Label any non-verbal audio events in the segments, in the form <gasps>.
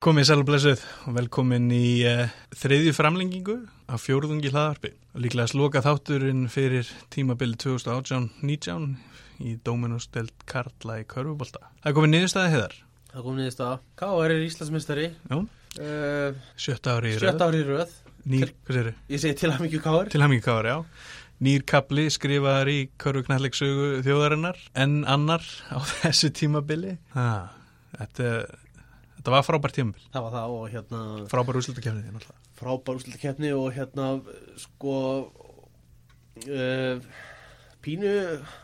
Komið sæl og blessuð og velkomin í uh, þriðju framlengingu af fjórðungi hlaðarpi. Líklega sloka þátturinn fyrir tímabili 2018-19 í Dóminustelt Karla í Körfubólta. Það er komið niðurstaði heðar. Það kom niðurst að K.R. er Íslandsmyndstari Já. uh, Sjötta ári í röð. Sjötta ári í röð Nýr, hvað sér Ég segi til mikið K.R. Til hamingi kári, já. Nýr kapli skrifaðar í Körfuknallegsögu þjóðarinnar en annar á <laughs> þessu tímabili. Ha, þetta, þetta var frábært tímabil. Það var það og hérna Frábær úrslutakefnið, náttúrulega. frábær úrslutakeppni og hérna sko uh, pínu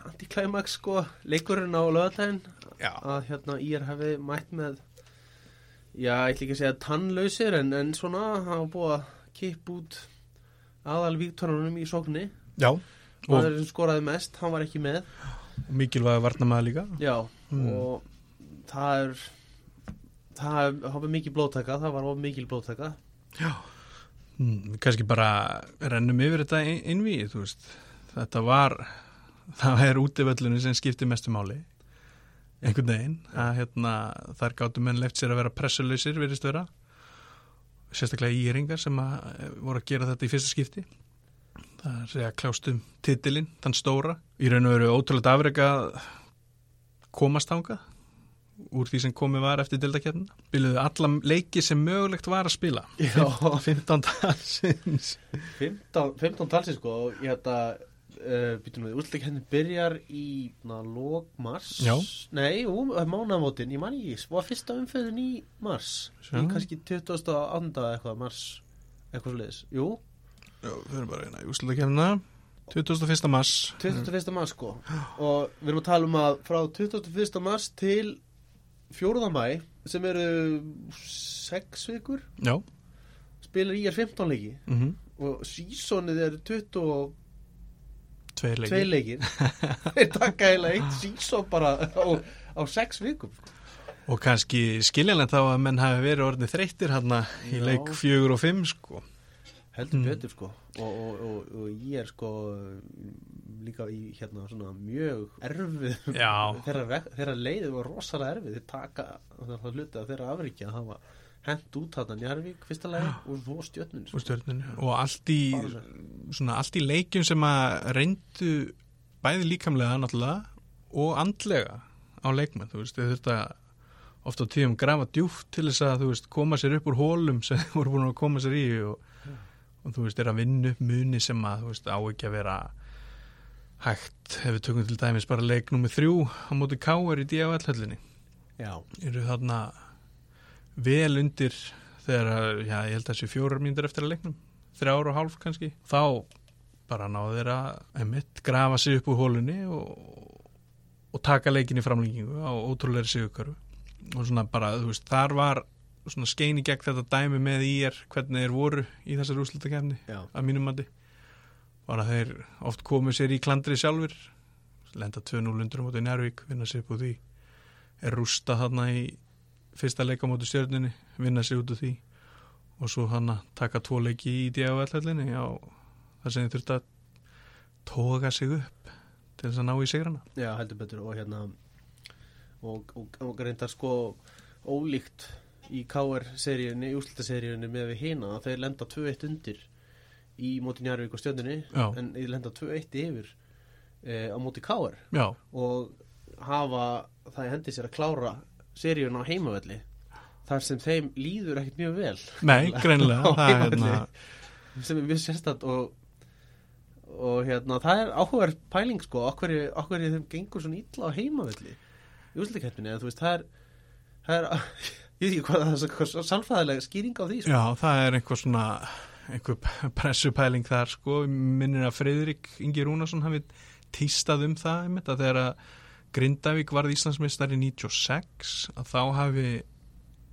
antiklæmaks sko leikurinn á lögatæðin Já. að hérna ég hefði mætt með já, ég ætla ekki að segja tannlausir en, en svona, var búið að kipp út aðal víktorunum í sóknni Já. Og maður sem skoraði mest, hann var ekki með mikilvæg varnamaður líka. Já, Mm. og það er það var mikið blóðtaka það var of mikil blóðtaka Mm, kannski bara rennum yfir þetta veist. Þetta var, <laughs> það er útivöllunum sem skiptir mestu máli, einhvern veginn. Að, hérna, þar gáttu menn left sér að vera pressulausir, virðist vera. Sérstaklega íringar sem að, eh, voru að gera þetta í fyrsta skipti. Það er að klástum titilinn, þann stóra. Í raun og veru ótrúlega afrega að komast þangað úr því sem komið var eftir dildakefnina. Biluðu alla leiki sem mögulegt var að spila. Já, 15 talsins 15, 15 talsins sko og ég þetta uh, úrslutakeppni byrjar í na, lók mars Já. Nei, jú, mánamótin, ég man ekki var fyrsta umföðun í mars Sjá. í kannski 28. eitthvað mars eitthvað svo leiðis, jú Já, við erum bara hérna í úslutakefna 21. mars 21. mars sko og við erum að tala um að frá 21. mars til 4. mæ sem eru 6 vikur. Já. Spilar í er 15 leiki. Mm -hmm. og sísonið er 22 Tveir leikir. leikir. <laughs> Þeir taka heila eitt síson bara á, á 6 vikum. Og kannski skiljanlega þá að menn hafi verið orðið þreyttir hérna í leik fjögur og fimm sko heldur Mm. betur sko. Og, og, og, og ég er sko líka í hérna svona mjög erfið <laughs> þeirra, þeirra leiðið var rosalega erfið. Þeir taka það hluti að þeirra afríkja. Það var hent út þarna Njarvík fyrsta lagi <gasps> og svo stjörnun og stjörnunni. Og allt í svona allt í leikjum sem að reyndu bæði líkamlega náttúrulega og andlega á leikmenn, þú veist, þau þurft að oft á tíum grafa djúft til þess að þú veist, koma sér upp úr hólum sem <laughs> voru búin að koma sér í og, og þú veist, er að vinna upp muni sem að þú veist, á ekki að vera hægt, ef við tökum til dæmis bara leik nummið þrjú á móti káar í já, eru þarna vel undir þegar, já, ég held að þessi fjórar mínútur eftir að leiknum, þrjár og hálf kannski, þá bara náðu þeir að einmitt grafa sig upp úr hólunni og, og taka leikin í framlengingu á ótrúlega sigurkörfu. Og svona bara, þú veist, þar var svona skein í gegn þetta dæmi með í er hvernig þeir voru í þessar úrslutakefni já, að mínum mandi var að þeir oft komu sér í klandri sjálfur lenda 2-0 undur á móti Njárvík vinna sér úr því er rústa þarna í fyrsta leika móti stjörnunni vinna sér út úr því og svo hann að taka tvo leiki í D.A.L.linni á þar sem þeir þurft að toga sig upp til þess að ná í sigrana. Já, heldur betur. Og hérna og, og, og reyndar sko ólíkt í KR-seríunni, í úrslutaseríunni með við hina að þeir lenda 2-1 undir í móti Njarvík og stjörnunni Já. en þeir lenda 2-1 yfir e, á móti KR Já, og hafa það í hendi sér að klára seríun á heimavelli þar sem þeim líður ekkert mjög vel nei, <laughs> heimavelli. hérna sem er mjög sérstætt og og hérna, það er áhugaverð pæling sko, okkur er þeim gengur svona illa á heimavelli í veist, það er það er, ég veit ekki hvað það er hvað sálfræðilega skýring á því sko. Já, það er einhver svona einhver pressupæling þar sko, minnir að Freyðrik Ingi Rúnarsson hafi tístað um það einmitt, að þegar að Grindavík varð Íslandsmeistar í 96 að þá hafi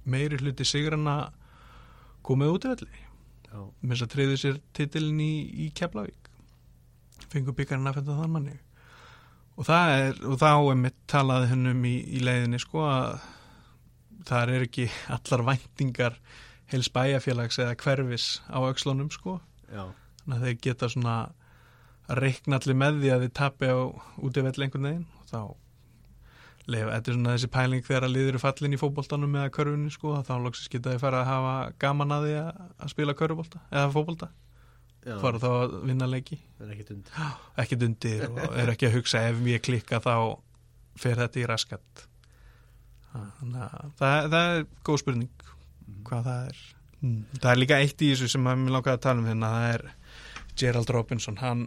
meiri hluti sigrana komið út í velli. Já, með þess að treyði sér titilin í, í Keflavík. Fengur byggarinn að fenda þann manni. Og það er, og þá er mitt talaði hennum í, í leiðinni sko að þar er ekki <laughs> allar væntingar heils bæjarfélags eða hverfis á aukslunum sko. Já, þannig að þeir geta svona að reikna allir með því að þið tapi á útivell einhvern veginn og þá Leif, þetta er svona þessi pæling þegar að liður fallin í fótboltanum eða körfunni sko, þá loksist geta þið fara að hafa gaman að því að, spila körfubolta eða fótbolta, Já, fara þá að vinna leiki. Það er ekkit und <gasps> ekkert undir og er ekki að hugsa ef ég klikka þá fer þetta í raskat það, það er góð spurning hvað það er. Mm. það er líka eitt í þessu sem mér langaði að tala um hérna það er Gerald Robinson. Hann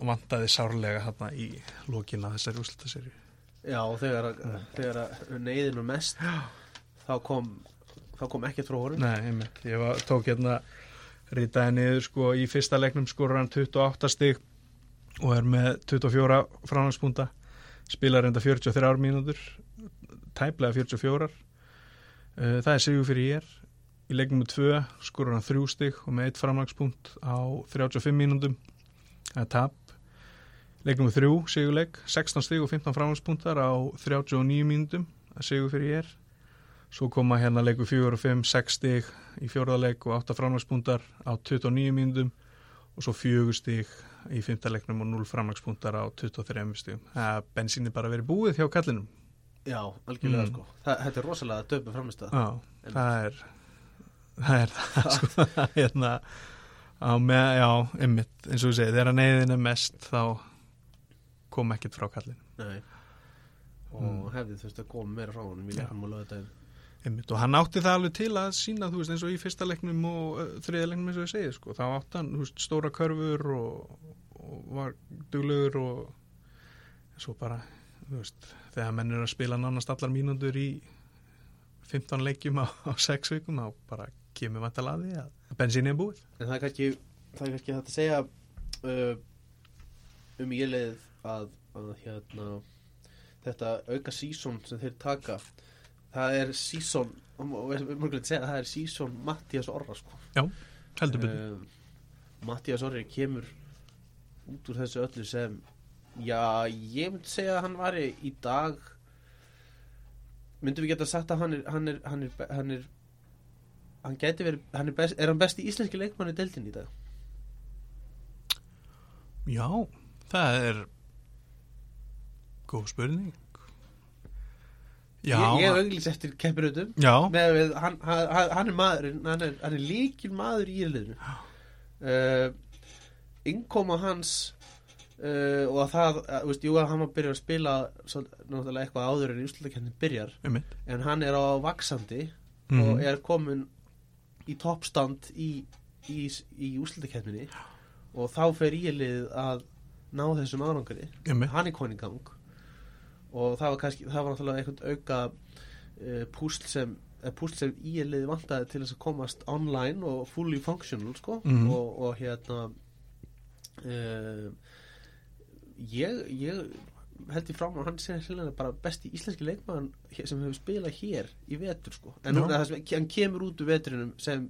vantaði sárlega hérna í lókina þessari úrslutaserju Já, þegar, að- þegar að neyðin var mest þá kom, þá kom ekkert frá honum. Nei, ég var, tók hérna ritaði niður sko í fyrsta leiknum skorur hann 28 stig og er með 24 fránagspunta spilar enda 43 mínútur tæplega 44 Uh, það er sigur fyrir ég í leiknum með 2 skorur hann 3 stig og með 1 framlagspunkt á 35 mínútum. Það er tap. Leiknum með 3 sigurleik 16 stig og 15 framlagspunktar á 39 mínútum. Það er sigur fyrir ég svo koma hérna leiku 4 og 5 6 stig í fjórðarleik og 8 framlagspunktar á 29 mínútum. Og svo 4 stig í fymtaleiknum og 0 framlagspunktar á 23 stigum. Það er bensinni bara verið búið hjá kallinum Já, algjörlega Mm. sko. Það, Þetta er rosalega döpu framistæð Já, það er það er það sko. <laughs> Hérna á með, já, ymmit eins og þú segir, þegar neyðin er mest þá kom ekkert frá kallin Nei. Og Mm. hefði þú veist að koma meira frá honum í leiknum og lögða þetta ymmit, og hann átti það alveg til að sína þú veist, eins og í fyrsta leiknum og uh, þriða leiknum eins og ég segið, sko, þá átti hann veist, stóra körfur og, og var duglegur og svo bara, veist þegar menn er að spila nánast allar mínútur í 15 leikjum á, á 6 vikum, þá bara kemur vantalega að því að bensinni er búið. En það er kannski, það er kannski hægt að segja uh, um ég leið að, að hérna þetta auka sísón sem þeir taka það er sísón við að að það er sísón Mattías Orra sko. Heldur betur. Um, Mattías Orri kemur út úr þessu öllu sem já, ég myndi segja að hann var í dag myndum við geta sagt að hann er hann er, hann er, hann er hann gæti verið, hann er, best, er hann besti íslenski leikmann í deildin í dag? Já, það er góð spurning. Já, ég, ég auglýs eftir keppiröðum með við, hann, hann, er maðurinn hann er, hann er líkil maður í íliðinu uh, innkoma hans uh, og að það, uh, veist, jú að hann var að byrja að spila svo, náttúrulega eitthvað áður en úrslutakennin byrjar. Einmitt. En hann er á vaksandi Mhm. og er komin í toppstand í, í, í úrslutakenninni og þá fer ílið að ná þessum árangri. Einmitt, hann er komin í gang. Og það var kannski, það var náttúrulega einhvern auka uh, púsl sem eh, púsl sem íliði vantaði til þess að komast online og fully functional sko. Mhm. og, og hérna uh, ég, ég held ég fram að hann sé sérlega bara besti íslenski leikmann sem hefur spilað hér í vetur sko. En Já. það sem hann kemur út úr veturinum sem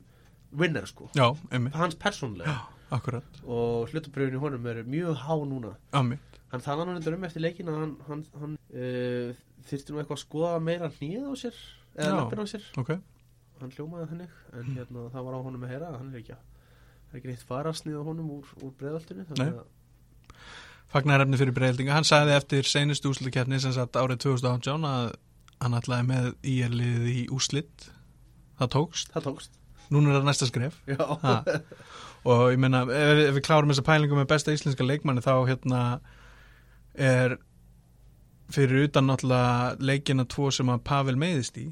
winner sko. Já, hans persónlega Akkurat, og hlutabröðin í honum eru mjög há núna. Einmitt. Hann talaði nú reyndar um eftir leikin að hann, hann, hann uh, þyrfti nú eitthvað að skoða meira hnið á sér eða Já. lappin á sér. Ok, hann hljómaði þannig en hérna, það var á honum að heyra að hann er ekki að það er ekki neitt farasnið á honum úr, úr breiðaltinu Nei. þannig að fagnarefni fyrir breyldinga Hann sagði eftir seinustu úslitakeppni sem satt árið 2018 að hann ætlaði með íerlið í úslit Það tókst, það tókst. Núna er það næsta skref. Já, Ha. og ég meina ef, við- ef við klárum þessa pælingu með besta íslenska leikmanni þá hérna er fyrir utan náttúrulega leikina tvo sem að Pavel meiðist í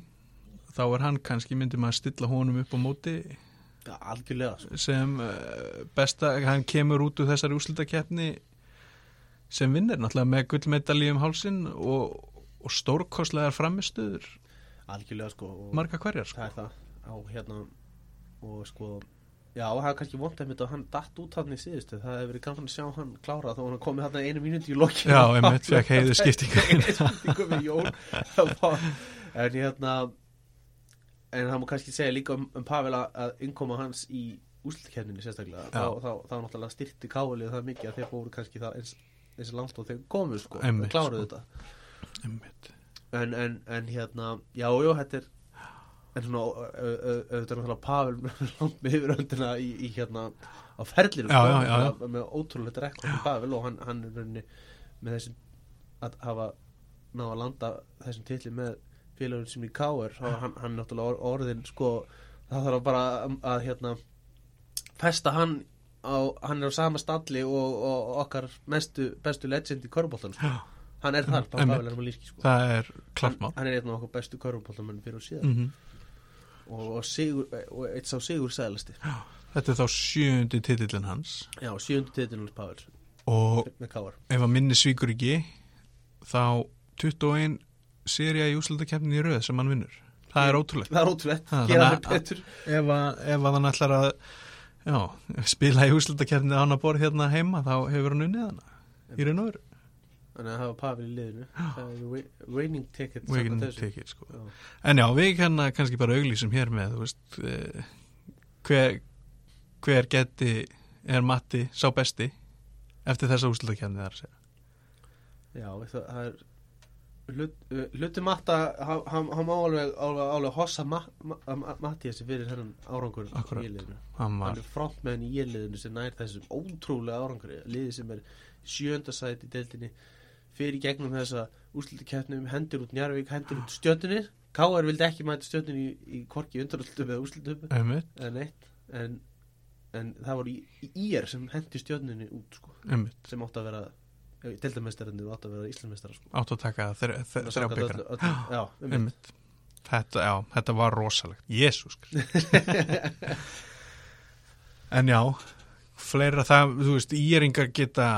þá er hann kannski myndi maður stilla honum upp á móti. Algjörlega sko. sem uh, besta, hann kemur út úr þessari úslitakeppni sem vinnir náttúrulega með gullmedalji um hálsin og, og stórkostlegar framistuður algjörlega sko og marga hverjar sko. það það. Á hérna og sko já, það er kannski vont að að hann datt út hann í síðustu. Það hefur verið gaman að sjá hann klára þá hann komið hann einu mínúti í lokinu Já, einmitt, fékk heiðu skiptingu <laughs> en hérna en það má kannski segja líka um, um Pavel að, innkoma hans í úslutkefninu sérstaklega. Þá, þá, þá náttúrulega styrti káalið það mikið að þeir fóru kannski það eins, eins langt og þeir komu sko, og kláruðu sko. þetta en, en, en hérna, já, já, þetta er en svona, au- au- au- auðvitað er náttúrulega Pavel langt með yfiröndina í, í hérna á já, já. Með, ótrúlega rekord í Pavel og hann, hann er rauninni með þessi að hafa ná að landa þessum titli með félagum sem í Káur þá er hann, hann náttúrulega or- orðin sko það þarf bara að, að hérna festa hann á, hann er á sama stalli og, og okkar mestu, bestu legend í körubóltan sko. Hann er þar, Einmitt. Pavel Ermalíski sko. það er hann, klart mál. hann er einn af okkur bestu körubóltamenn fyrir og síðan mm og, og, sigur, og eitt sá sigur sæðlasti þetta er þá sjöundi titillin hans. Já, sjöndi titilins Pavel og ef að minni svíkur ekki þá 21 serja í úslutakefnin í röð sem hann vinnur. Það er ótrúlegt. það er ótrúlegt, gera að- betur. að, ef að hann ætlar að já, spila í úslutakefni á hann að borð hérna heima þá hefur hann unnið hana í raun og veru þannig að hafa Pavel í liðinu það er wi- winning ticket þessu. ticket, sko. Já. en já, við hérna kannski bara auglýsum hér með þú veist, eh, hver, hver geti er Matti sá besti eftir þessa úslutakefni þar að segja Já, það, það er hluti matta hann má alveg, alveg, alveg hossa ma, ma, ma, Mattiasi fyrir hennan árangur Akkúrat. í liðinu. Hann er frontmenn í liðinu sem nær þessum ótrúlega árangur liði sem er sjönda sæti í deildinni fyrir gegnum þessa úslutakeppnum hendur út Njarvík, hendur út stjöndinni Káar vildi ekki mæta stjöndinni í, í korki undaröldum eða úslutum neitt. En, en það voru í, í ír sem hendi stjöndinni út sko, sem átt að vera deildamestarinn átt að vera Íslandsmeistar sko. átt að taka þrjá <gasps> einmitt. einmitt þetta, já, þetta var rosalegt Jésús <laughs> en já fleira það, þú veist, íringar geta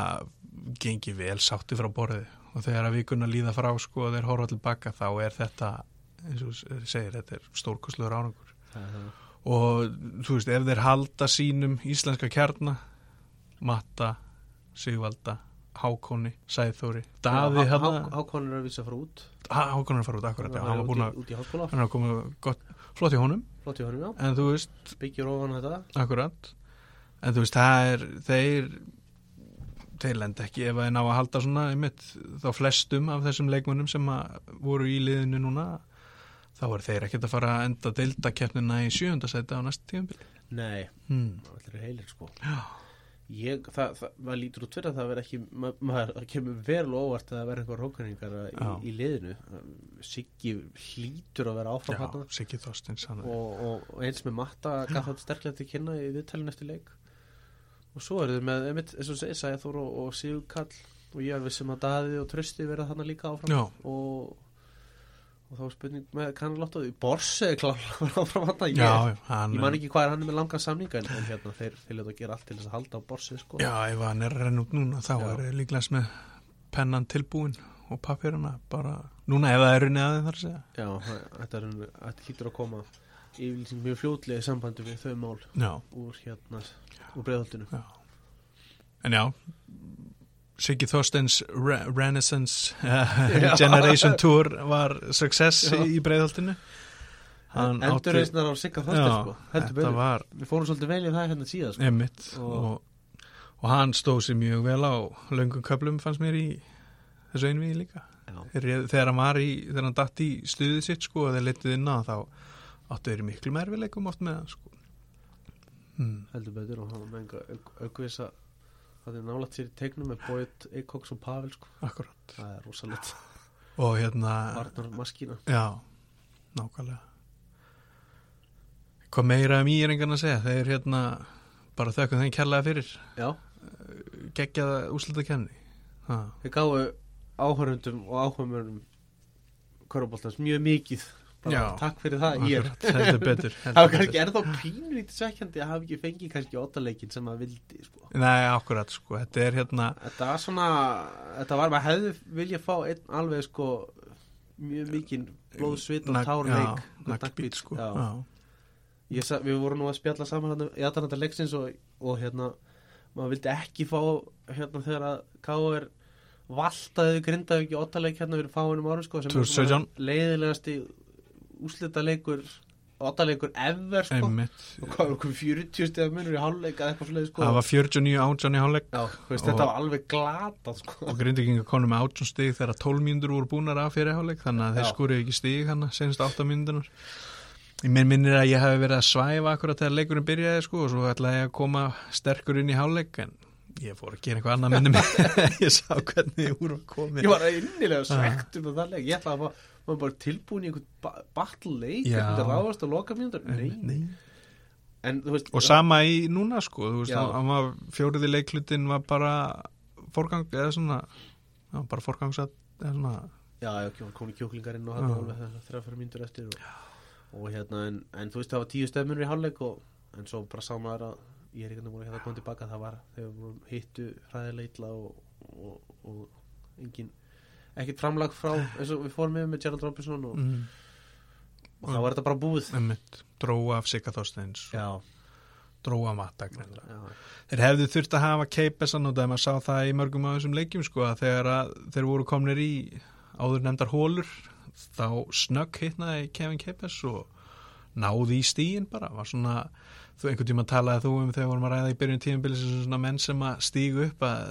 gengið vel sátti frá borði og þegar að vikuna líða frá sko og þeir horfa tilbaka þá er þetta eins og segir, þetta er stórkostlegur árangur er það. og þú veist, ef þeir halda sínum íslenska kjarna Matta, Sigvalda Hákoni, Sæþóri Daði Há- hérna. Há- Hákon er að vísa frá út Hákon er að fara út akkurat, já, hann var búin að hann að koma gott, flott í honum. Flott í honum já, en þú veist, byggir ofan þetta. Akkurat. En þú veist, það er þeir þeir lenda ekki ef þeir ná að halda svona einmitt, þá flestum af þessum leikmunum sem að voru í liðinu núna þá er þeir ekkert að fara að enda deildakeppnina í sjöundasæti á næst tíðanbili nei, hmm. það er heilir sko. Já, ég, það, það, maður lítur út fyrir að það verð ekki ma maður það kemur vel óvart að það verð eitthvað rókningar í, í liðinu. Siggi hlýtur að vera áfram Siggi Þorstins hann er- og, og, og eins með Matta gaf þetta sterklega til kynna í viðtælinn eftir leik. Og svo eru þau með einmitt, eins og segir Sæþór og, og Sigurkall og ég er vissum að Daði og Trösti verða þarna líka áfram. Já, og, og þá er spurning með kannalottu Borsi er klára <laughs> áfram hann ég, já, hann ég man ekki hvað er hann með langan samninga en, hérna þeir vilja þetta gera allt til þess að halda á Borsi sko. Já, ef hann er að renna út núna þá Já. er ég líklega með pennan tilbúin og pappirina bara, núna ef það er runnið aðeins þar að segja. Já, þetta er þetta hýttur að koma yfirlýsing mjög fljótlega í sambandi við þau mál Já, úr hérna úr breiðholtinu. Já. En já Siggi Þorstens Re Renaissance uh, <laughs> Generation Tour var success Já. í átti- Endurreisnar á Sigga Já, Þorstein sko, þetta var Við fórum svolítið vel í það hérna síðan sko. emitt Og- og, og hann stóð sér mjög vel á löngum köplum fannst mér í þessu einvið líka. Já, þegar þegar hann var í, þegar hann datt í stuðið sitt sko og þeir letið inn á þá áttu þeir miklu merfileikum oft með hann sko. Hmm. heldur betur og hann auk, aukvisa það er nálægt sér í tegnum með Boyd, Eikoks og Pavel sko. akkurat. Það er rosalegt. Og hérna, Arnar Maskína já nákvæmlega. Hvað meira um íringarna að segja? Þeir hérna bara þökkum þeim kærlega fyrir. Já, geggjaða úslita kemni ha. við gáum áhörundum og áhörundum Köruboltans mjög mikið bara Já. takk fyrir það heldur betur, <laughs> heldur kannski er þá pínlítið svekkjandi að hafa ekki fengið kannski óttaleikin sem maður vildi sko. Nei, akkurat sko, þetta er hérna Þetta var svona þetta var, maður hefði vilja fá einn alveg sko mjög mikinn blóð, svit og nag- tár já, leik naglbít sko Já. já. Sa- Við vorum nú að spjalla saman hérna, í aðdananda leiksins og, og hérna maður vildi ekki fá hérna þegar að K.O.R. valtaði grindaði ekki óttaleik hérna fyrir fáinum árum sko sem er 2017. svona leiðilegasti úslita leikur óttaleikur ever sko. Einmitt. Og hvað var okkur 40 stegar munur í hálfleik eða eitthvað svoleið sko? Það var 49 átján í hálfleik. Já, veist, þetta var alveg glata sko. og grindikinga konum með átján stig þegar 12 mínútur voru búnar af fyrir hálfleik þannig að þeir skorið ekki stig hann senast 8 mínútunar ég minn minnir að ég hafi verið að svæfa akkurat þegar leikurinn byrjaði sko og svo ætlaði ég að koma sterkur inn í hálfleik en ég fór að gera eitthvað annað minni mig <laughs> ég sá hvernig þið úr að komi Ég var innilega svegt um það leik. Ég ætlaði að maður bara tilbúin í einhvern ba battle leik Já. Þetta ráðast á loka mínútur Nei, Nei. En veist og sama í núna sko veist, var fjóriði leiklutin var bara forgang eða svona já, bara forgangsat eða svona Já, já, kom, kom í kjúklingar inn og hann Já. alveg þegar þrjá fyrir mínútur eftir og, og hérna, en, en þú veist það var tíu stefnur í hálfleik og, en svo bara sá maður að ég er ekki að hérna koma tilbaka það var þegar við hittu hræðilega illa og, og, og engin ekkert framlag frá eins og við fórum með með Gerald Robinson og, mm, og þá var þetta bara búið. Einmitt, dróa af Sigga Þorsteins Já, dróa matta þeir hefðu þurft að hafa keipesan og það maður sá það í mörgum af þessum leikjum sko að þegar að þeir voru komnir í áður nefndar hólur þá snögg hittnaði Kevin Keipes og náði í stíin bara. Var svona, þú einhvern tíma talaði þú um þegar vorum að ræða í byrjun tímabilis svona menn sem að stígu upp að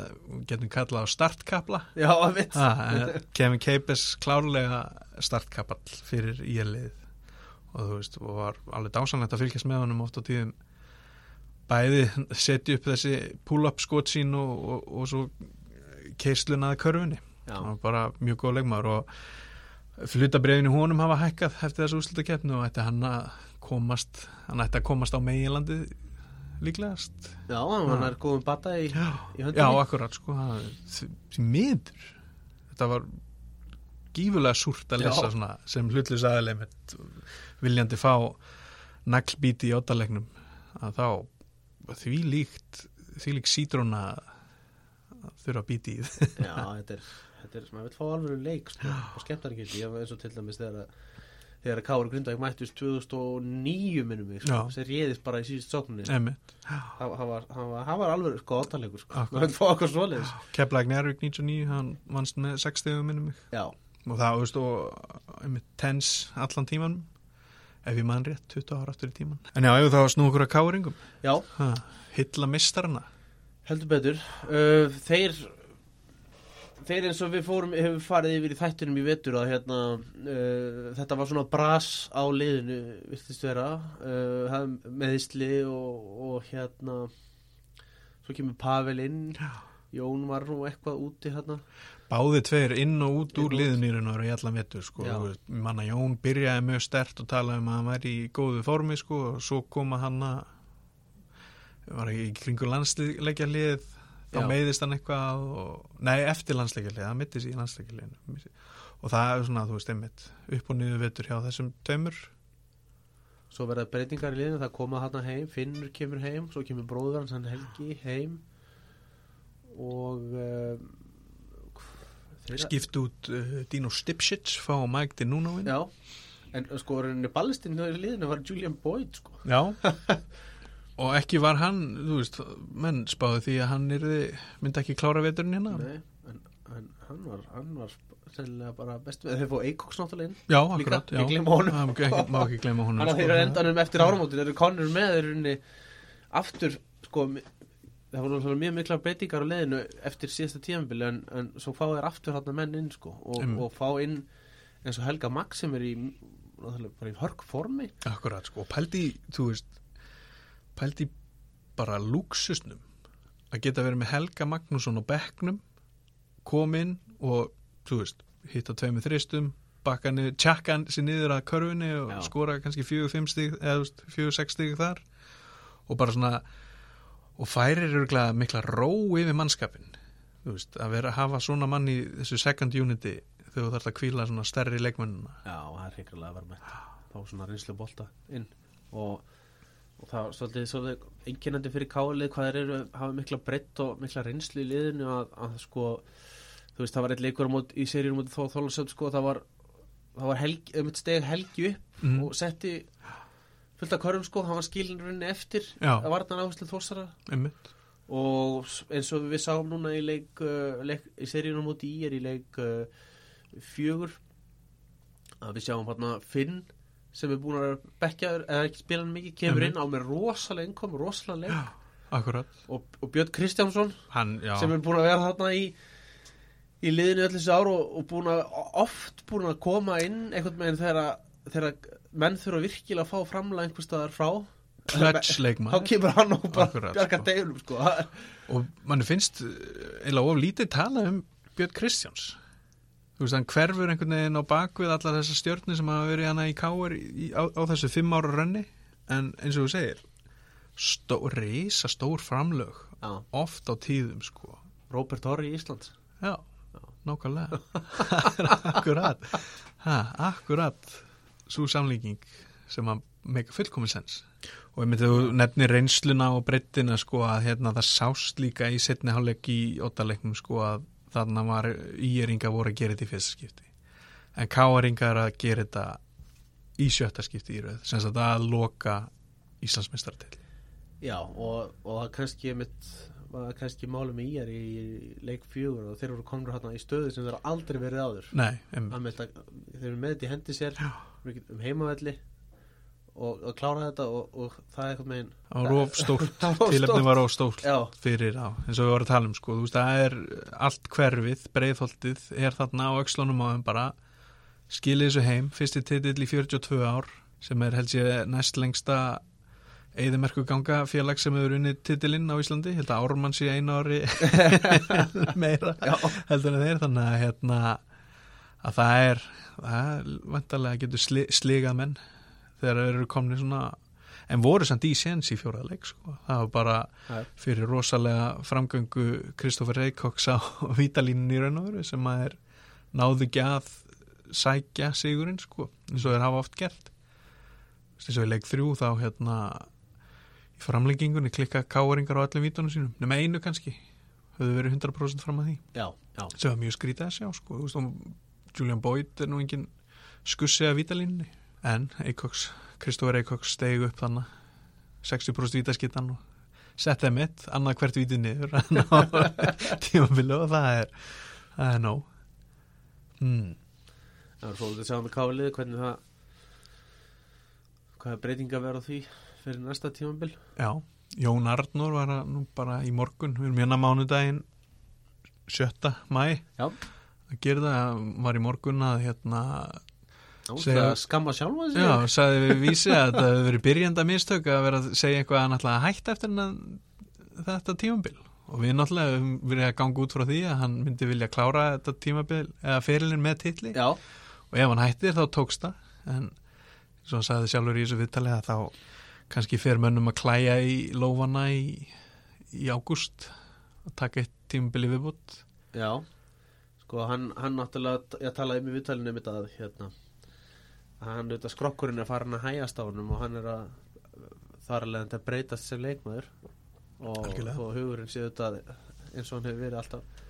getum kallað á startkapla. Já, að mitt. Ah, en Kevin Keipes klárlega startkapall fyrir ílið og þú veist, og var alveg dásanlegt að fylgjast með honum oft á tíðum. Bæði setja upp þessi pull-up skot sín og, og, og svo keislunaði körfunni. Já, hann var bara mjög góð leikmaður og flutabriðinu honum hafa hækkað eftir þessu úrslutakeppnu og ætti hann að komast hann ætti að komast á meginlandi líklegast. Já, hann er góðum bata í, í höndinni já akkurat sko það- því miður. Þetta var gífulega súrt að lesa svona, sem hlutlis aðeins með viljandi fá naglbíti í óttalegnum að þá því líkt því líkt sítrúna að þurfa bíti í Já, þetta er, þetta er, maður vil fá alveg leik sko, og skemmtar ekki ég var eins og til dæmis þegar að þegar að Káur Grindavík mættust 2009 minnum mig, sko, sem réðist bara í síðust sókninni, Emmett, það það var, það var, það var alveg sko áttaleikur, sko, Akkurat. maður vil fá okkur svoleiðis. Keflag Njárvík 99 hann vannst með 6 stegum minnum mig. Já, og það, og einmitt tens allan tíman ef ég mann rétt, 20 ára aftur í tíman en já, ef það var snú okkur að káringum já, ha, hilla mistarana heldur betur. Uh, þeir þeir eins og við fórum hefur farið yfir í þættunum í vetur að hérna uh, þetta var svona bras á liðinu virtist vera uh, meðisli og, og hérna svo kemur Pavel inn. Jón var nú eitthvað úti hérna. Báði tveir inn og út úr Inn og liðunýrinu og í allan vetur sko. Manna Jón byrjaði mjög stert og talaði um að hann væri í góðu formi sko, og svo koma hann að var ekki í kringu landsleikja lið þá meiðist hann eitthvað og, nei, eftir landsleikja lið, það mittist í landsleikja liðinu og það er svona, þú veist, einmitt upp og niður vetur hjá þessum taumur svo verða breytingar í liðinu það koma hann heim, Finnur kemur heim svo kemur bróður hans hann Helgi heim. Og þeirra- skipt út uh, Dino Stipchits fá Mike Dinunóin Já, en sko rauninni ballistinn í liðinu var Julian Boyd sko. Já. <laughs> og ekki var hann þú veist, menn spáði því að hann yrði, myndi ekki klára veturinn hérna Nei, en, en hann var hann var sennilega bara best við þeir fóðu Eikoks náttúrulega inn Já, Líka, akkurat, ég já. má ekki, ekki gleyma honum Þannig að sko. þeir eru endanum eftir áramótin eru konur með þeir rauninni aftur sko það voru mjög mikla breytingar á liðinu eftir síðasta tíðanbili en, en svo fá þeir aftur hann menn inn sko og, Einmitt. og fá inn eins og Helga Max sem er í náttúrulega bara í hörg formi Akkurat, sko, pældi þú veist pældi í bara lúksusnum að geta verið með Helga Magnússon á bekknum kom inn og, veist, hitta tveimur þristum bakka niður, tjakka sér niður að körfunni og Já. skora kannski fjögur, fimm stig eða fjögur, sex stig þar. Og bara svona og færir eru mikla ró yfir mannskapin veist, að vera að hafa svona mann í þessu second unity þegar þú þarf að kvíla svona stærri leikmennina. Já, það er hreiklega að vera með fá svona reynslu bolta inn. Og, og það er svolítið, svolítið einkennandi fyrir kálið hvað þeir eru hafa mikla breytt og mikla reynslu í liðinu að, að sko þú veist það var eitt leikur mót, í seríunum móti þó þólasöld sko það var, það var helgi, um eitt steg helgi upp Mhm. og setti fullt af körum sko, hann var skilin eftir Já. að varna áherslu þósara einmitt og eins og við sáum núna í leik, uh, leik í seríunum móti í er í leik uh, fjögur að við sjáum hérna Finn sem er búin að bekkjaður eða ekki spila mikið, kemur Mhm. inn á með rosalega innkom, rosalega leik og, og Björn Kristjánsson hann, sem er búin að vera þarna í í liðinu öll þessi ár og, og búin að oft búin að koma inn einhvern veginn þegar, menn þurfa virkilega að fá framlega einhvers staðar frá þá kemur hann og bara bjargar sko. deginum sko. og mann finnst eh, eiginlega of lítið tala um Björn Kristjáns þú veist, hann hverfur einhvern veginn á bakvið allar þessar stjörnir sem hafa verið hana í káir í, á, á þessu fimm ára rönni en eins og þú segir stó, reysa stór framlög Já, oft á tíðum sko. Robert Horry í Íslands já, nákvæmlega. <laughs> <laughs> Akkurat. Ha, akkurat svo samlíking sem að meika fullkomin sens og ég myndi þú nefnir reynsluna og breyttina sko að hérna það sást líka í setni hálfleik í óttaleiknum sko að þarna var íeringa voru að gera þetta í fyrsta skipti. En káeringa er að gera þetta í sjötta skipti í rauð sem að loka Íslandsmeistartill Já, og, og það kannski mitt var kannski málum í íjar í leik fjögur og þeir voru komnir hérna í stöðu sem þeir aldrei verið áður. Nei, þetta, þeir eru með þetta í hendi sér um heimavelli og, og klára þetta og, og það er eitthvað megin á rof stórt. <laughs> Það var tilefni stórt. fyrir á, eins og við vorum að tala um sko, þú veist, það er allt hverfið, breiðholtið er þarna á öxlunum á þeim bara. Skilið þessu heim, fyrsti titill í 42 ár, sem er held ég næst lengsta eðimerku ganga félag sem hefur unnið titilinn á Íslandi, held að Ármann sé einu ári <laughs> meira já, heldur en þeir, þannig að hérna að það er, það er vantarlega getur sli, sligað menn þegar þeir eru komni svona en voru samt í séns í fjóraða leik sko. það var bara Já. fyrir rosalega framgöngu Kristoffer Reykjóks á <laughs> vítalínun í raun og veru sem að er náðu að sækja sigurinn sko, eins og þeir hafa oft gert eins og í leik þrjú þá hérna í framlengingunni klikka káeringar á öllum vítunum sínum nema einu kannski, höfðu verið 100% fram að því já, já, sem var mjög skrítið að sjá sko. Julian Boyd er nú engin skussi að vítalínni en Eikoks, Kristófur Eikoks stegi upp þannig 60% vítaskittan og setti mitt, annað hvert vítið niður <laughs> tímabili og það er það er nóg hmm. það er svolítið að sjá með kálið hvernig það hvaða breytinga verða því fyrir næsta tímambil Já, Jón Arnór var að nú bara í morgun, við erum hérna mánudaginn 7. mæ Já. að það, hann var í morgun að hérna það skamma sjálfa sig. Já, sagði við vísi að það hefur verið byrjanda mistök að vera að segja eitthvað að að hætta eftir þetta tímabil. Og við náttúrulega höfum verið að ganga út frá því að hann myndi vilja klára þetta tímabil eða ferilin með titli. Já, og ef hann hættir þá tókst það. En svo sagði sjálfur í þessu viðtali að þá kannski fer mönnum að klæja í lófana í, í ágúst að taka eitt tímabil í viðbútt já. Sko, hann, hann náttúrulega, ég talaði um í viðtalinu um þetta hérna hann auðvitað skrokkurinn er farin að hægast á honum og hann er að þar að leiðandi að breytast sem leikmaður. Og, og hugurinn sé auðvitað eins og hann hefur verið alltaf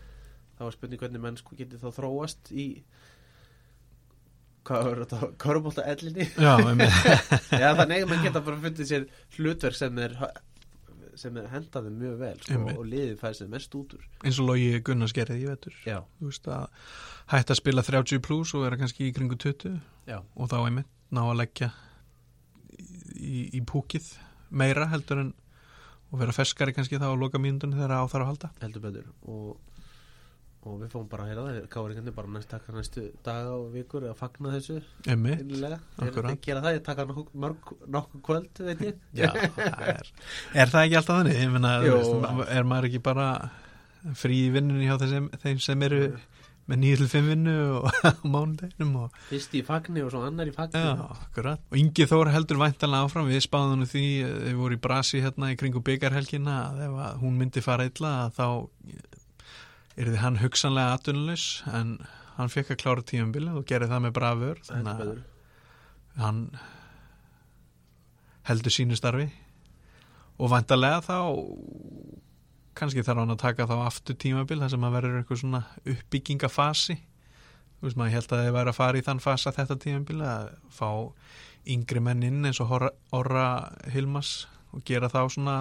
þá er spurning hvernig menn sko getið þá þróast í hvað er þetta, körubólta ellinni? Já. <laughs> Já, þannig að mann geta bara fundið sér hlutverk sem er sem er hendaði mjög vel sko, og liðið fæði sér mest út úr. Eins og logi Gunnars gerði í vetur. Veist að spila 30 plus og vera kannski í kringu 20 já, og þá einmitt ná að leggja í, í púkið meira heldur en og vera ferskari kannski þá að loka mínundunni þegar á þarf að halda. Heldur betur. Og, og við fáum bara að heyra það káringarnir bara næst taka næstu daga og vikur að fagna þessu. Þeir- gera það, ég taka nokkuð kvöld veit ég. Já, er er það ekki alltaf þannig, Jú. veist, er maður ekki bara frí í vinnunni hjá þeim, þeim sem eru með 9-5 vinnu og á mánudeginum og fyrst í fagni og svo annar í fagni. Já. Og Ingi Þór heldur væntanlega áfram, við spáðum því, eh, við vorum í brasi hérna í kringu byggarhelgina að ef að hún myndi fara illa þá er þið hann hugsanlega atvinnulegs en hann fekk að klára tíumbilið og gerði það með heldur þannig að hann heldur sínu starfi. Og væntanlega þá kannski þarf hann að taka þá aftur tímabil þar sem að verður eitthvað svona uppbyggingafasi þú veist maður held að þið væri að fara í þann fasa þetta tímabil að fá yngri menn inn eins og Orra, Orra Hilmas og gera þá svona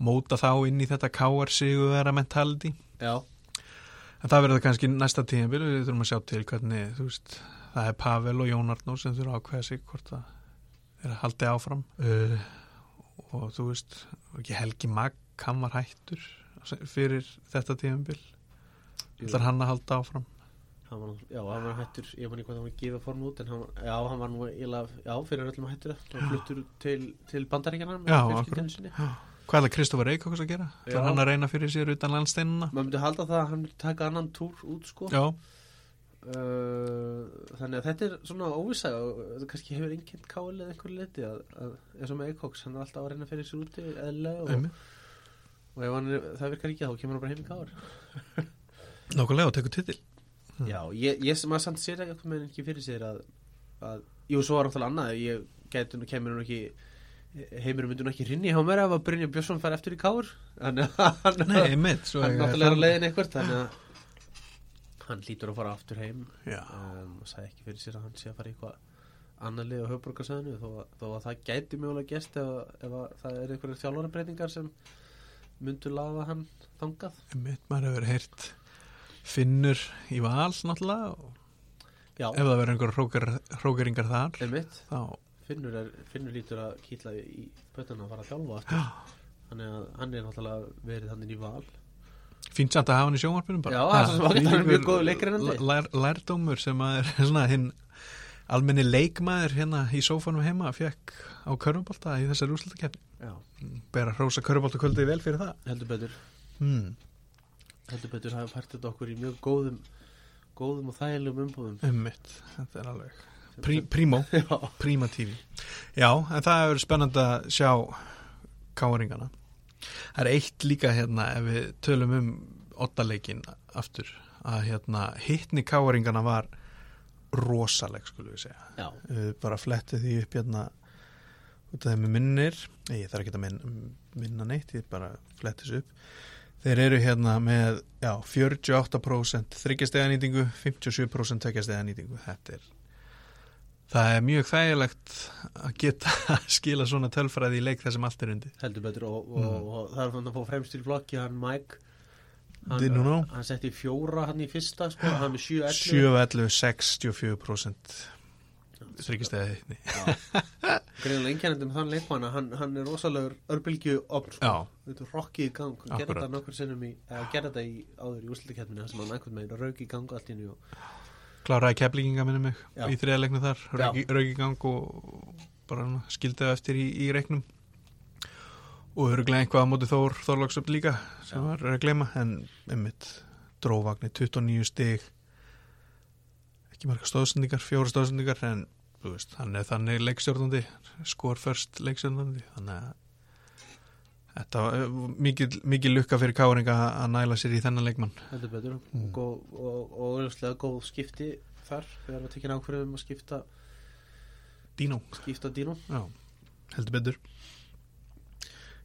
móta þá inn í þetta káar sigu vera mentality. Já, en það verður kannski næsta tímabil við þurfum að sjá til hvernig veist það er Pavel og Jón Arnór sem þurfa að ákveða sig hvort það er að haldi áfram. Uh, og þú veist ekki Helgi Magg, hann var hættur fyrir þetta tímabil. Ætlar hann að halda áfram? Hann var, já, hann var hættur ég man ekki hvað hann var að gefa form út en hann, já, hann var nú eiginlega, já, fyrir öllum hættur hann fluttur til, til bandaríkjana með Já, fjölskyldunni sinni Hvað er Kristoffer Eikóks að gera? Það hann að reyna fyrir sér utan landsteinuna maður myndi halda það að hann taka annan túr út sko. Já, Uh, þannig að þetta er svona óvisa og kannski hefur enginn káli eða einhver liti að, að eins og með Eikoks hann er alltaf að reyna fyrir sér úti eðlilega og, einmitt. og ef hann, er- það virkar ekki þá kemur hann bara heim í káar <laughs> Nákvæmlega og tekur titil. Já, ég, ég sem að samt sér ekki fyrir sér að, að jú, svo var náttúrulega annað ég gæti nú kemur nú ekki heimurum myndi nú ekki hrinni hjá mér ef að Brynja Björnsson fær eftir í káar þannig að hann, er- náttúrulega er á leiðin eitthvað þannig að hann lítur að fara aftur heim. Um, og sagði ekki fyrir sér að hann sé að fara í eitthvað annar lið á höfbrukarsæðinu þó, að- þó að það gæti mjögulega gest ef, að- ef að það er einhverjum þjálfarabreitingar sem myndu laga hann þangað. Einmitt, maður hefur heyrt Finnur í vals náttúrulega ef það verður einhver hrókar, hrókeringar þar þá, Finnur, er, Finnur lítur að kýtla í pötuna að fara að þjálfa aftur. Þannig að hann er náttúrulega verið þannig í val. Fínt samt að hafa hann í sjónvarpinu bara. Já, það er mjög góður leikgreinandi. lær, Lærdómur sem að er <laughs> svona hinn almenni leikmaður hérna í sófanum heima fekk á körfubolta í þessari úrslutakefni Já, bera hrósa körfubolta kvöldið vel fyrir það. Heldur betur. Hmm. heldur betur hafa fært þetta okkur í mjög góðum góðum og þægilegum umbúðum. Ummitt, þetta er alveg Prí, Prímó, <laughs> Príma TV Já, en það er spennandi að sjá káringana Það er eitt líka hérna ef við tölum um ottaleikin aftur að hérna hittni káringana var rosaleg skulum við segja. Já, Við bara flettið því upp hérna út af þeim minnir. Ég þarf ekki að minna, minna neitt ég bara flettið þessu upp. Þeir eru hérna með já, 48% þryggjasteganýtingu 57% tekjasteganýtingu þetta er það er mjög þægilegt að geta <laughs> að skila svona tölfræði í leik þar sem allt er undir. Heldur betur og, og, Mm. og það er fann að fá fremstur í flokki hann Mike. Know? hann setti fjóra hann í fyrsta sko, <gasps> hann með 7 7-11, 64% þryggjastega hittni greinilega einkennandi með þann leikmann að hann, hann er rosalegur örbylgju opn sko. Þetta er rokki í gang hann gerði þetta nokkur sinnum í eða gerði þetta í áður í úrslutakefninu þar sem hann einhvern veginn rauk í gang allt í nú og kláraði keflinginga minni mig Já. í þriðaleiknu þar, Já. rauk í- rauk í gang og bara skildi það eftir í, í reiknum og öruglega einhvað á móti Þór Þorlóksöp líka sem Já. var að gleyma en einmitt dróvagni 29 stig ekki marga stóðsendingar, fjóra stóðsendingar en þú veist, hann er þannig leikstjórnandi skor först leikstjórnandi þannig að þetta var eh, mikil, mikil lukka fyrir Káringa að næla sér í þennan leikmann. Heldur betur. Mm. góð, og, auðvitað góð skipti þar við tekinn ákveðum að skipta Dino. skipta dínum Já, heldur betur.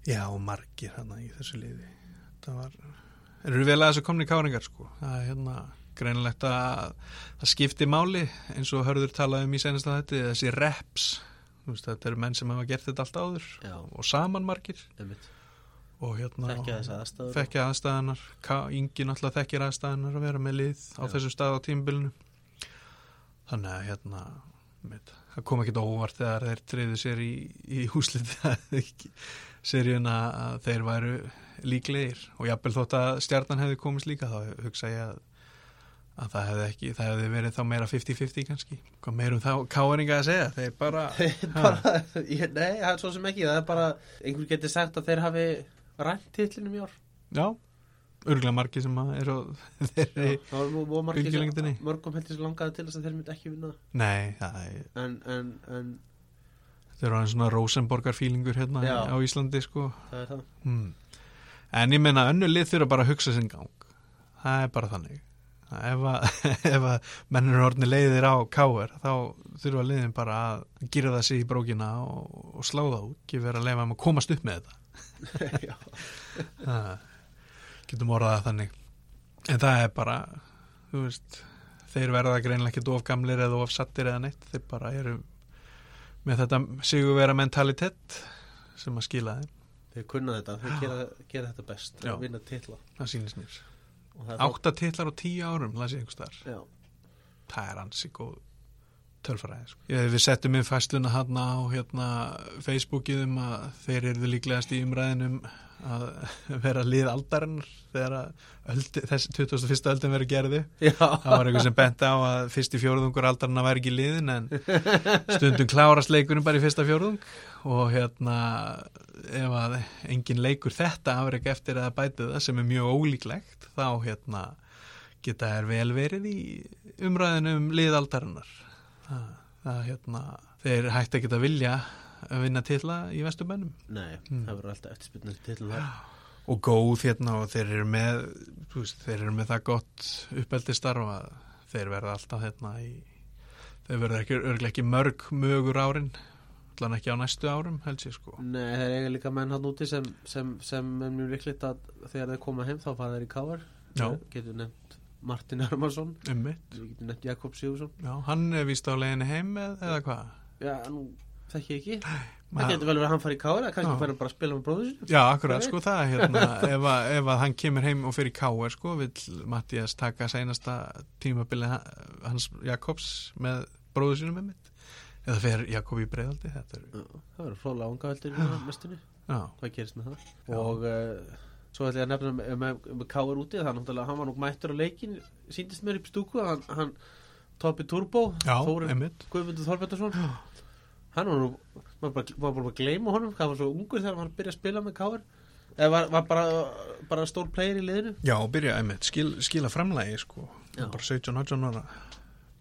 Já, og margir hana í þessu liði. Það var Eru vel að þessu komni káringar sko. Það er hérna greinilegt að það skipti máli eins og hörður talaði um í senast að þetta þessi reps veist, þetta eru menn sem hafa gert þetta allt áður Já. og saman margir einmitt. og hérna þekkja þekkja aðstæðanar Ingi náttúrulega þekkir aðstæðanar að vera með lið á Já. þessum stað á tímbilinu þannig að hérna mitt, það kom ekki óvart þegar þeir treyðu sér í, í húslið <laughs> seríuna að þeir væru líklegir og jafnvel þótt að stjarnan hefði komist líka þá hugsa ég að, að það hefði ekki, það hefði verið þá meira 50-50 kannski, hvað meirum þá káeringa að segja, þeir bara <laughs> bara, ég, nei, það er svo sem ekki það er bara, einhver getur sagt að þeir hafi rænt titlinum í ár. Já, örgulega margir sem að eru <laughs> þeir eru í- bylgjulengdinni. mörgum heldur sem langaði til þess að þeir myndi ekki vinna. Nei, það er en, en, en Þetta er aðeins svona Rosenborgar fílingur hérna Já. á Íslandi sko. Það er það. Hmm. En ég meina önnu lið þurfa bara að hugsa sinn gang. Það er bara þannig Ef að, <laughs> mennur orðni leiðir á káir þá þurfa liðin bara að gera það sig í brókina og, og slá út ekki vera að leifa um að komast upp með þetta. <laughs> <laughs> Það, Getum orðað þannig. En það er bara veist þeir verða greinlega ekki of gamlir eða of sattir eða neitt. Þeir bara eru með þetta sigurvera mentalitet sem að skila þeim. Þeir kunna þetta, þeir gera, gera þetta best að vinna titla. Það sýnist mér átta titlar á tíu árum las ég einhvers þar það er ansi góð tölfræði sko. Við settum inn fæsluna hann á hérna, Facebookið um að þeir eru líklegast í umræðinum að <laughs> vera lið aldarinnar þegar öldi, þessi 21. öldin verið gerði. Já, það var eitthvað sem bent á að fyrsti fjórðungur aldarinnar væri ekki í liðin en stundum klárast leikunum bara í fyrsta fjórðung. Og hérna ef að engin leikur þetta afreg eftir að bæta það sem er mjög ólíklegt þá hérna geta þær vel verið í umræðinu um liðaldarinnar það, það hérna þeir hætti ekki að vilja að vinna tilla í vesturbænum nei, Mm. það verður alltaf eftirspilnið til þar. Og góð hérna og þeir eru með veist, þeir eru með það gott uppeldi starfa þeir verða alltaf hérna í þeir verða ekki, örglega ekki mörg mögur árin allan ekki á næstu árum held ég sko. Nei, þeir eiga líka menn hann úti sem, sem, sem er mjög líklegt að þegar þeir koma heim þá fara þeir í káar. Getur nefnt Martin Við getum nefnt Jakob Sigursson já, hann er víst á leiðinni heim eð, eða hvað? Já, nú þekki ekki. Það getur vel verið að hann fari í káar kannski fara bara að spila með bróður sinni Já, akkurat, sko, það hérna, <laughs> ef, að, ef að hann kemur heim og fyrir káer, sko, vill Mattias taka seinasta tímabili ha- hans Jakobs með bróðu sínum með mitt, eða fer Jakob í breiðaldi, þetta er, Það verður fróðlega unga veldur í mestunni. Hvað gerist með það? Já. Og uh, svo ætla ég að nefna með, með, káar úti er náttúrulega, hann var nú mættur á leikin Sýndist mér upp stúku að Hann, hann Topi Turbo einmitt, Guðmundur Þorbjarnarsson hann var nú maður bara, maður bara að gleyma honum hann var svo ungur þegar hann byrjaði að spila með káar eða var, var bara, bara stór player í liðinu? Já, byrja einmitt, skil, skila framlægi, sko, Já. bara 17-18 ára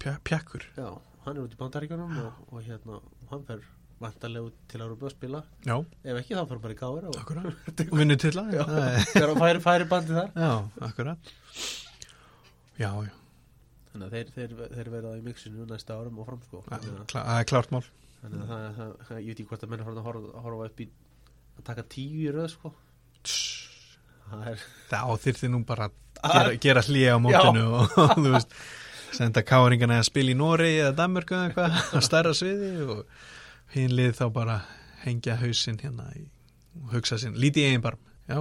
pja, pjakkur, já, hann er út í bandaríkjunum og, og hérna, hann fer vantarlega út til Európa að spila. Já, ef ekki þá fer hann bara í káar og <laughs> vinnu til hann færi, færi bandi þar. Já, akkurat, já, já, þannig að þeir, þeir, þeir verða í mixinu næsta árum og fram sko það er að, klárt mál, þannig að það, það, það, ég veit ekki hvort að menn er farin að horfa, horfa upp í að taka tíu í röð sko. Það er það áþyrði nú bara að gera, gera hlýja á mótinu og, þú veist senda káringana að spila í Nóri eða Danmörku eða eitthvað á stærra sviði og hinn lið þá bara hengja hausinn hérna í, og hugsa sinn, lítið eigin barm. Já,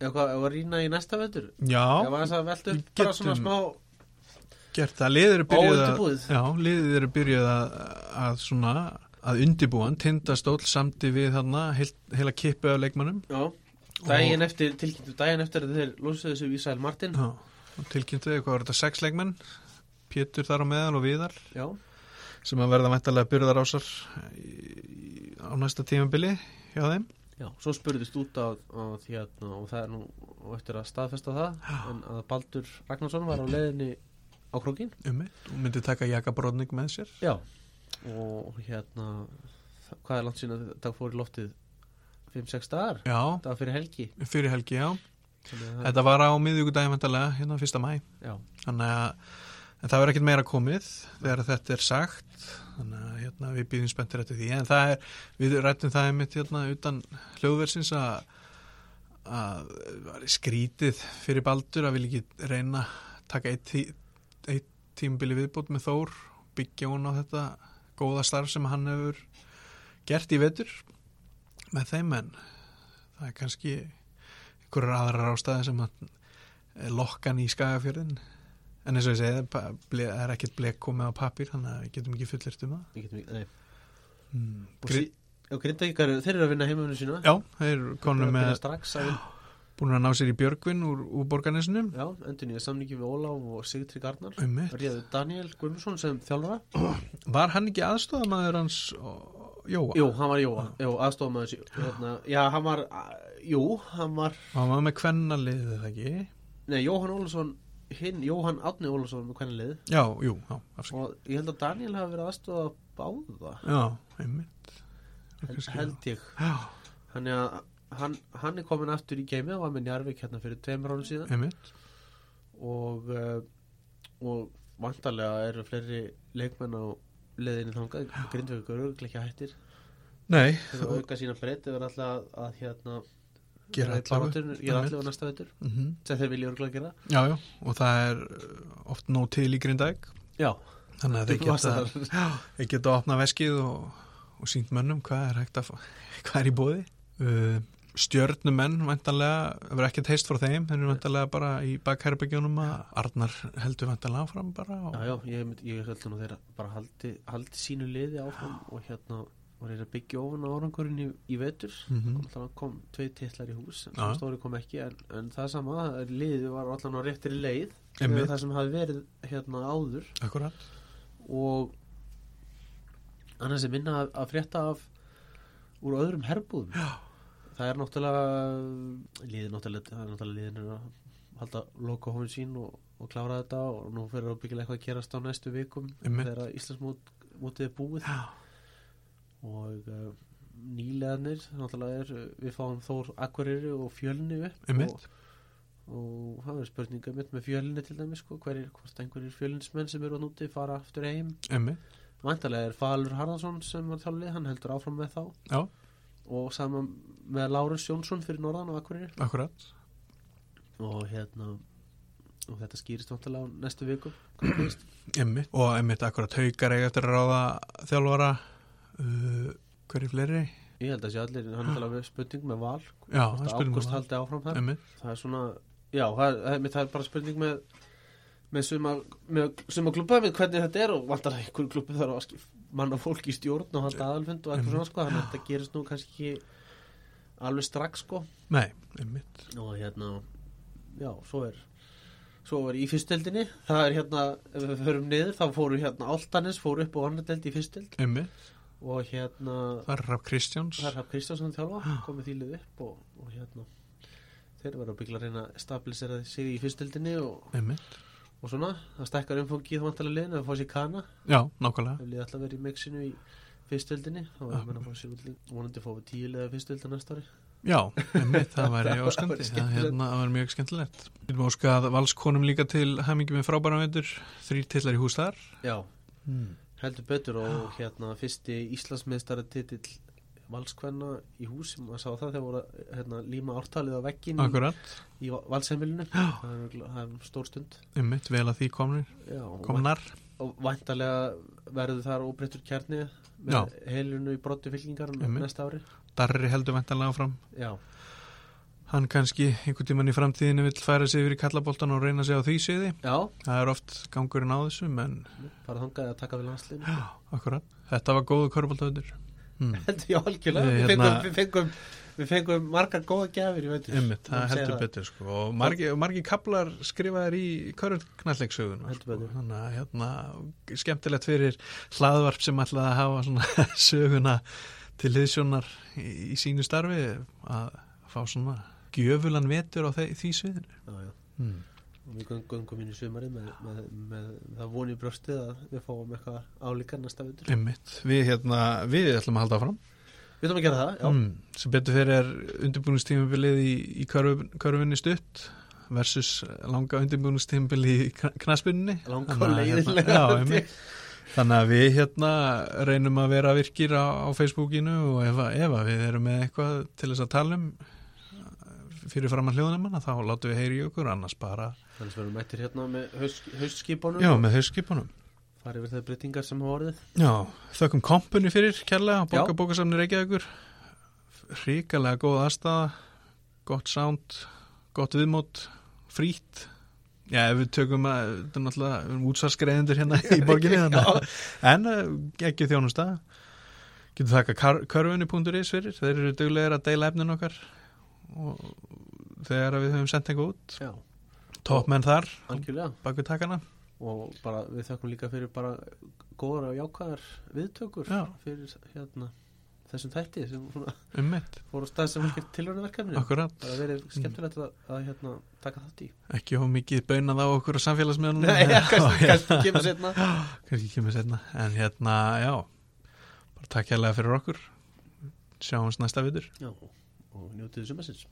eitthvað að rýna í næsta vetur já, ef aðeins að velta upp bara svona smá gert það. Liðið eru byrjuð að, já, liðið eru byrjuð að, að svona að undibúan tindastóll samti við þarna heil, heila kippu af leikmannum Já, daginn eftir, tilkynntu daginn eftir að þeir lósuðu þessu Ísæl Martin. Já, tilkynntu hvað var þetta sex leikmenn? Pétur þar á meðal og Viðar. Já, sem að verða mæntalega byrðar ásar á næsta tímabili hjá þeim. Já, svo spurðist út að, að hérna, og það er nú eftir að staðfesta það en að Baldur Ragnarsson var á leiðinni á krókin um og myndi taka jakabróðning með sér. Já, og hérna hvað er langt síðan að þetta fór í loftið? 5-6 dagar, já, það var fyrir helgi. Fyrir helgi, já. Að, þetta var á miðvíkudagi mæntalega, hérna fyrsta mæ já, þannig að það verður ekkert meira komið þegar þetta er sagt. Þannig að hérna, við býðum spenntir eftir því. En það er, við rættum það einmitt hérna utan hljóðversins að að skrítið fyrir Baldur að vil ekki reyna taka eitt, tí, eitt tímabili viðbót með Þór byggja hún á þetta góða starf sem hann hefur gert í vetur með þeim en það er kannski einhverjar aðrar ástæði sem að lokkan í skagafjörðin en eins og ég segi, það er ekkert blek komið á pappir þannig að við getum ekki fullirt um það. Við getum ekki, nei. Mm. Grindvíkar, þeir eru að vinna heimunu sína Já, þeir eru konum með strax að vinna búin að ná sér í Björgvin úr, úr borgarnesinu Já, endur nýja samningi við Ólaf og Sigtri Garnar um mitt. Ríðu Daniel Guðmundsson sem þjálfara <clears throat> Var hann ekki aðstofamæður hans Jóa? Jú, hann var Jóa, Jú, aðstofamaður hérna, Já, hann var, jú, hann var Hann var með kvennalið eða ekki? Nei, Jóhann Ólafsson hinn, Jóhann Átni Ólafsson með hvernig lið Já, jú, já, afsakið. og ég held að Daniel hafi verið aðstofa báða Já, einmitt. held, held ég Já, Þannig að hann, hann er komin aftur í geimið hann var með Njarvík hérna fyrir tveimur árum síðan. Einmitt. og uh, og vantarlega eru fleiri leikmenn á leðinni þangað. Grindvíkur eru ekki hættir. Nei, þeir eru að auka sína breytt eru alltaf að, að hérna Gera allavega. næsta veitur mm sem þeir vilja örgulega gera. Já, já, og það er uh, oft nóg til í grindæk Já, þannig að þeir <laughs> geta, þeir geta að opna veskið og, og sínt mönnum hvað er hægt að <laughs> hvað er í bóði uh, stjörnumenn vantanlega, verður ekkert heist frá þeim þeir eru vantanlega bara í bakherbyggjónum að Arnar heldur vantanlega áfram bara og, Já, já, ég, ég held nú þeirra bara haldi, haldi sínu liði áfram og hérna var þeirra byggja ofan á árangurinn í, í vetur Mhm. Þannig kom tvei titlar í hús en Já. svo stóri kom ekki en, en það sama, liðið var allan á réttri leið það sem hafi verið hérna áður akkurat og annars er minna að, að frétta af úr öðrum herbúðum Já. Það er náttúrulega liðið náttúrulega, náttúrulega liðin er að halda loka hófin sín og, og klára þetta og nú fyrir ábyggilega eitthvað að gerast á næstu vikum Einmitt. þegar Íslandsmótið er búið. Já, og uh, nýlegaðnir náttúrulega er, við fáum Þór Akureyri og Fjölni upp einmitt. og, og það er spurninga mitt með Fjölni til dæmis sko, hverjir, hvort einhverjir Fjölnismenn sem eru á núti fara aftur heim. Einmitt, Væntalega er Falur Harðarsson sem var þjálfið, hann heldur áfram með þá. Já, og saman með Lárus Jónsson fyrir Norðan og Akureyri. Akkurat. Og hérna og þetta skýrist vantilega á næstu viku einmitt, og einmitt akkurat haukar eiga eftir að ráða þjálfara uh, hverju fleiri? Ég held að sé allir, hann er alveg spurning með val Já, það spurning með Val. áfram einmitt, það er svona, já, það það er, það er bara spurning með með suma, klubba með hvernig þetta er og vantar að einhverju klubbi þarf að skif, manna fólk í stjórn og halda aðalfund og eitthvað svona sko, þannig að þetta gerist nú kannski ekki alveg strax sko. Nei, einmitt. Og hérna já, svo er svo er í fyrstdeldinni, það er hérna ef við förum niður, þá fóru hérna Altanis fóru upp á annardeld í fyrstdeld einmitt, og hérna það Raff Kristjáns. Það Hafn Kristjánsson þjálfa, komið þýlið upp og, og hérna þeir verða að byggla reyna að stabilisera sig í fyrstdeldinni og, einmitt, og svona, það stækkar umfangið vantalega liðin að fá sér kana, já, nákvæmlega. Ef liðið alltaf verið í mexinu í fyrstdeldinni, þá verður mann að fá sér útlík, vonandi fá við tíu liða fyrstdelda næsta ári. Já, einmitt, það væri <laughs> Það væri það, hérna, það væri mjög skemmtilegt. Við erum óskað valskonum líka til hamingi með frábæra veitur þrýr tillar í hús þar. Já, mm. heldur betur og hérna fyrsti Íslandsmeistara titill valskvenna í hús maður sá það þegar voru að, hérna, líma ártalið á veggin í, Akkurat, í valsheimilinu það er, örugglega- það er stór stund. Einmitt, vel að því komnir. Já, komnar, og væntalega verður þar óbreyttur kjarni með heilunu í brotti fylkingar Einmitt. næsta ári. Darri heldur vantanlega áfram. Já, Hann kannski einhvern tímann í framtíðinu vill færa sig yfir í kallaboltan og reyna sig á því siði já, Það er oft gangurinn á þessu, bara þangaði að taka við landsliðinu. Akkurat, þetta var góðu mm. <laughs> heldur já, algjörlega. Við, hérna- fengum, við, fengum, við fengum margar góða veitur Einmitt, það heldur betur sko. og margi, margi kaplar skrifaðir í þannig að hérna, skemmtilegt fyrir hlaðvarp sem ætlaði að hafa svona <laughs> söguna til liðsjónar í, í sínu starfi að fá svona gjöfulan vetur á þe- því sviðinu. Já, já. Mm. Og við göngum inn í sumari með, með, með, það voni í brjóstið að við fáum eitthvað álíka næsta Einmitt, við hérna við ætlum að halda áfram. Við ætlum að gera það, já, mm. sem betur fyrir er undirbúinistímabilið í, í körfu, körfunni stutt versus langa undirbúinistímabilið í knaspunni langa og leiðinlega hérna. Þannig að við hérna reynum að vera virkir á, á Facebookinu og ef, ef við erum með eitthvað til þess að tala um fyrir fram að hljóðum hana þá látum við heyri í okkur annars bara þannig að við erum mættir hérna með haust, haustskipunum. Já, með hauskipunum farið við það breytingar sem hafa orðið. Já, þökkum kompunni fyrir kærlega Já. bóka bókasamni Reykjavíkur. Ríkalega góð aðstæða gott sound, gott viðmót frýtt Já, ef við tökum að, þetta er náttúrulega útsvarskreiðendur hérna í borginni <laughs> en ekki þjónust að getur þakka körfunni.is fyrir, þeir eru duglegir að deila efnin okkar þegar við höfum sendt eitthvað út toppmenn þar, bak við takana. Og bara við þakkum líka fyrir bara góðar og jákvæðar viðtökur Já. fyrir hérna þessum þætti sem svona um stað sem fylgir tilhörnaverkefni það er verið skemmtilegt að, að hérna, taka þátt í. Ekki of mikið bönað á okkur Nei, ja, <laughs> kannski, kemur setna kannski kemur setna en hérna, já. Bara takk hérlega fyrir okkur. Sjáumst næsta vitur Já, og njótiðu sumarsins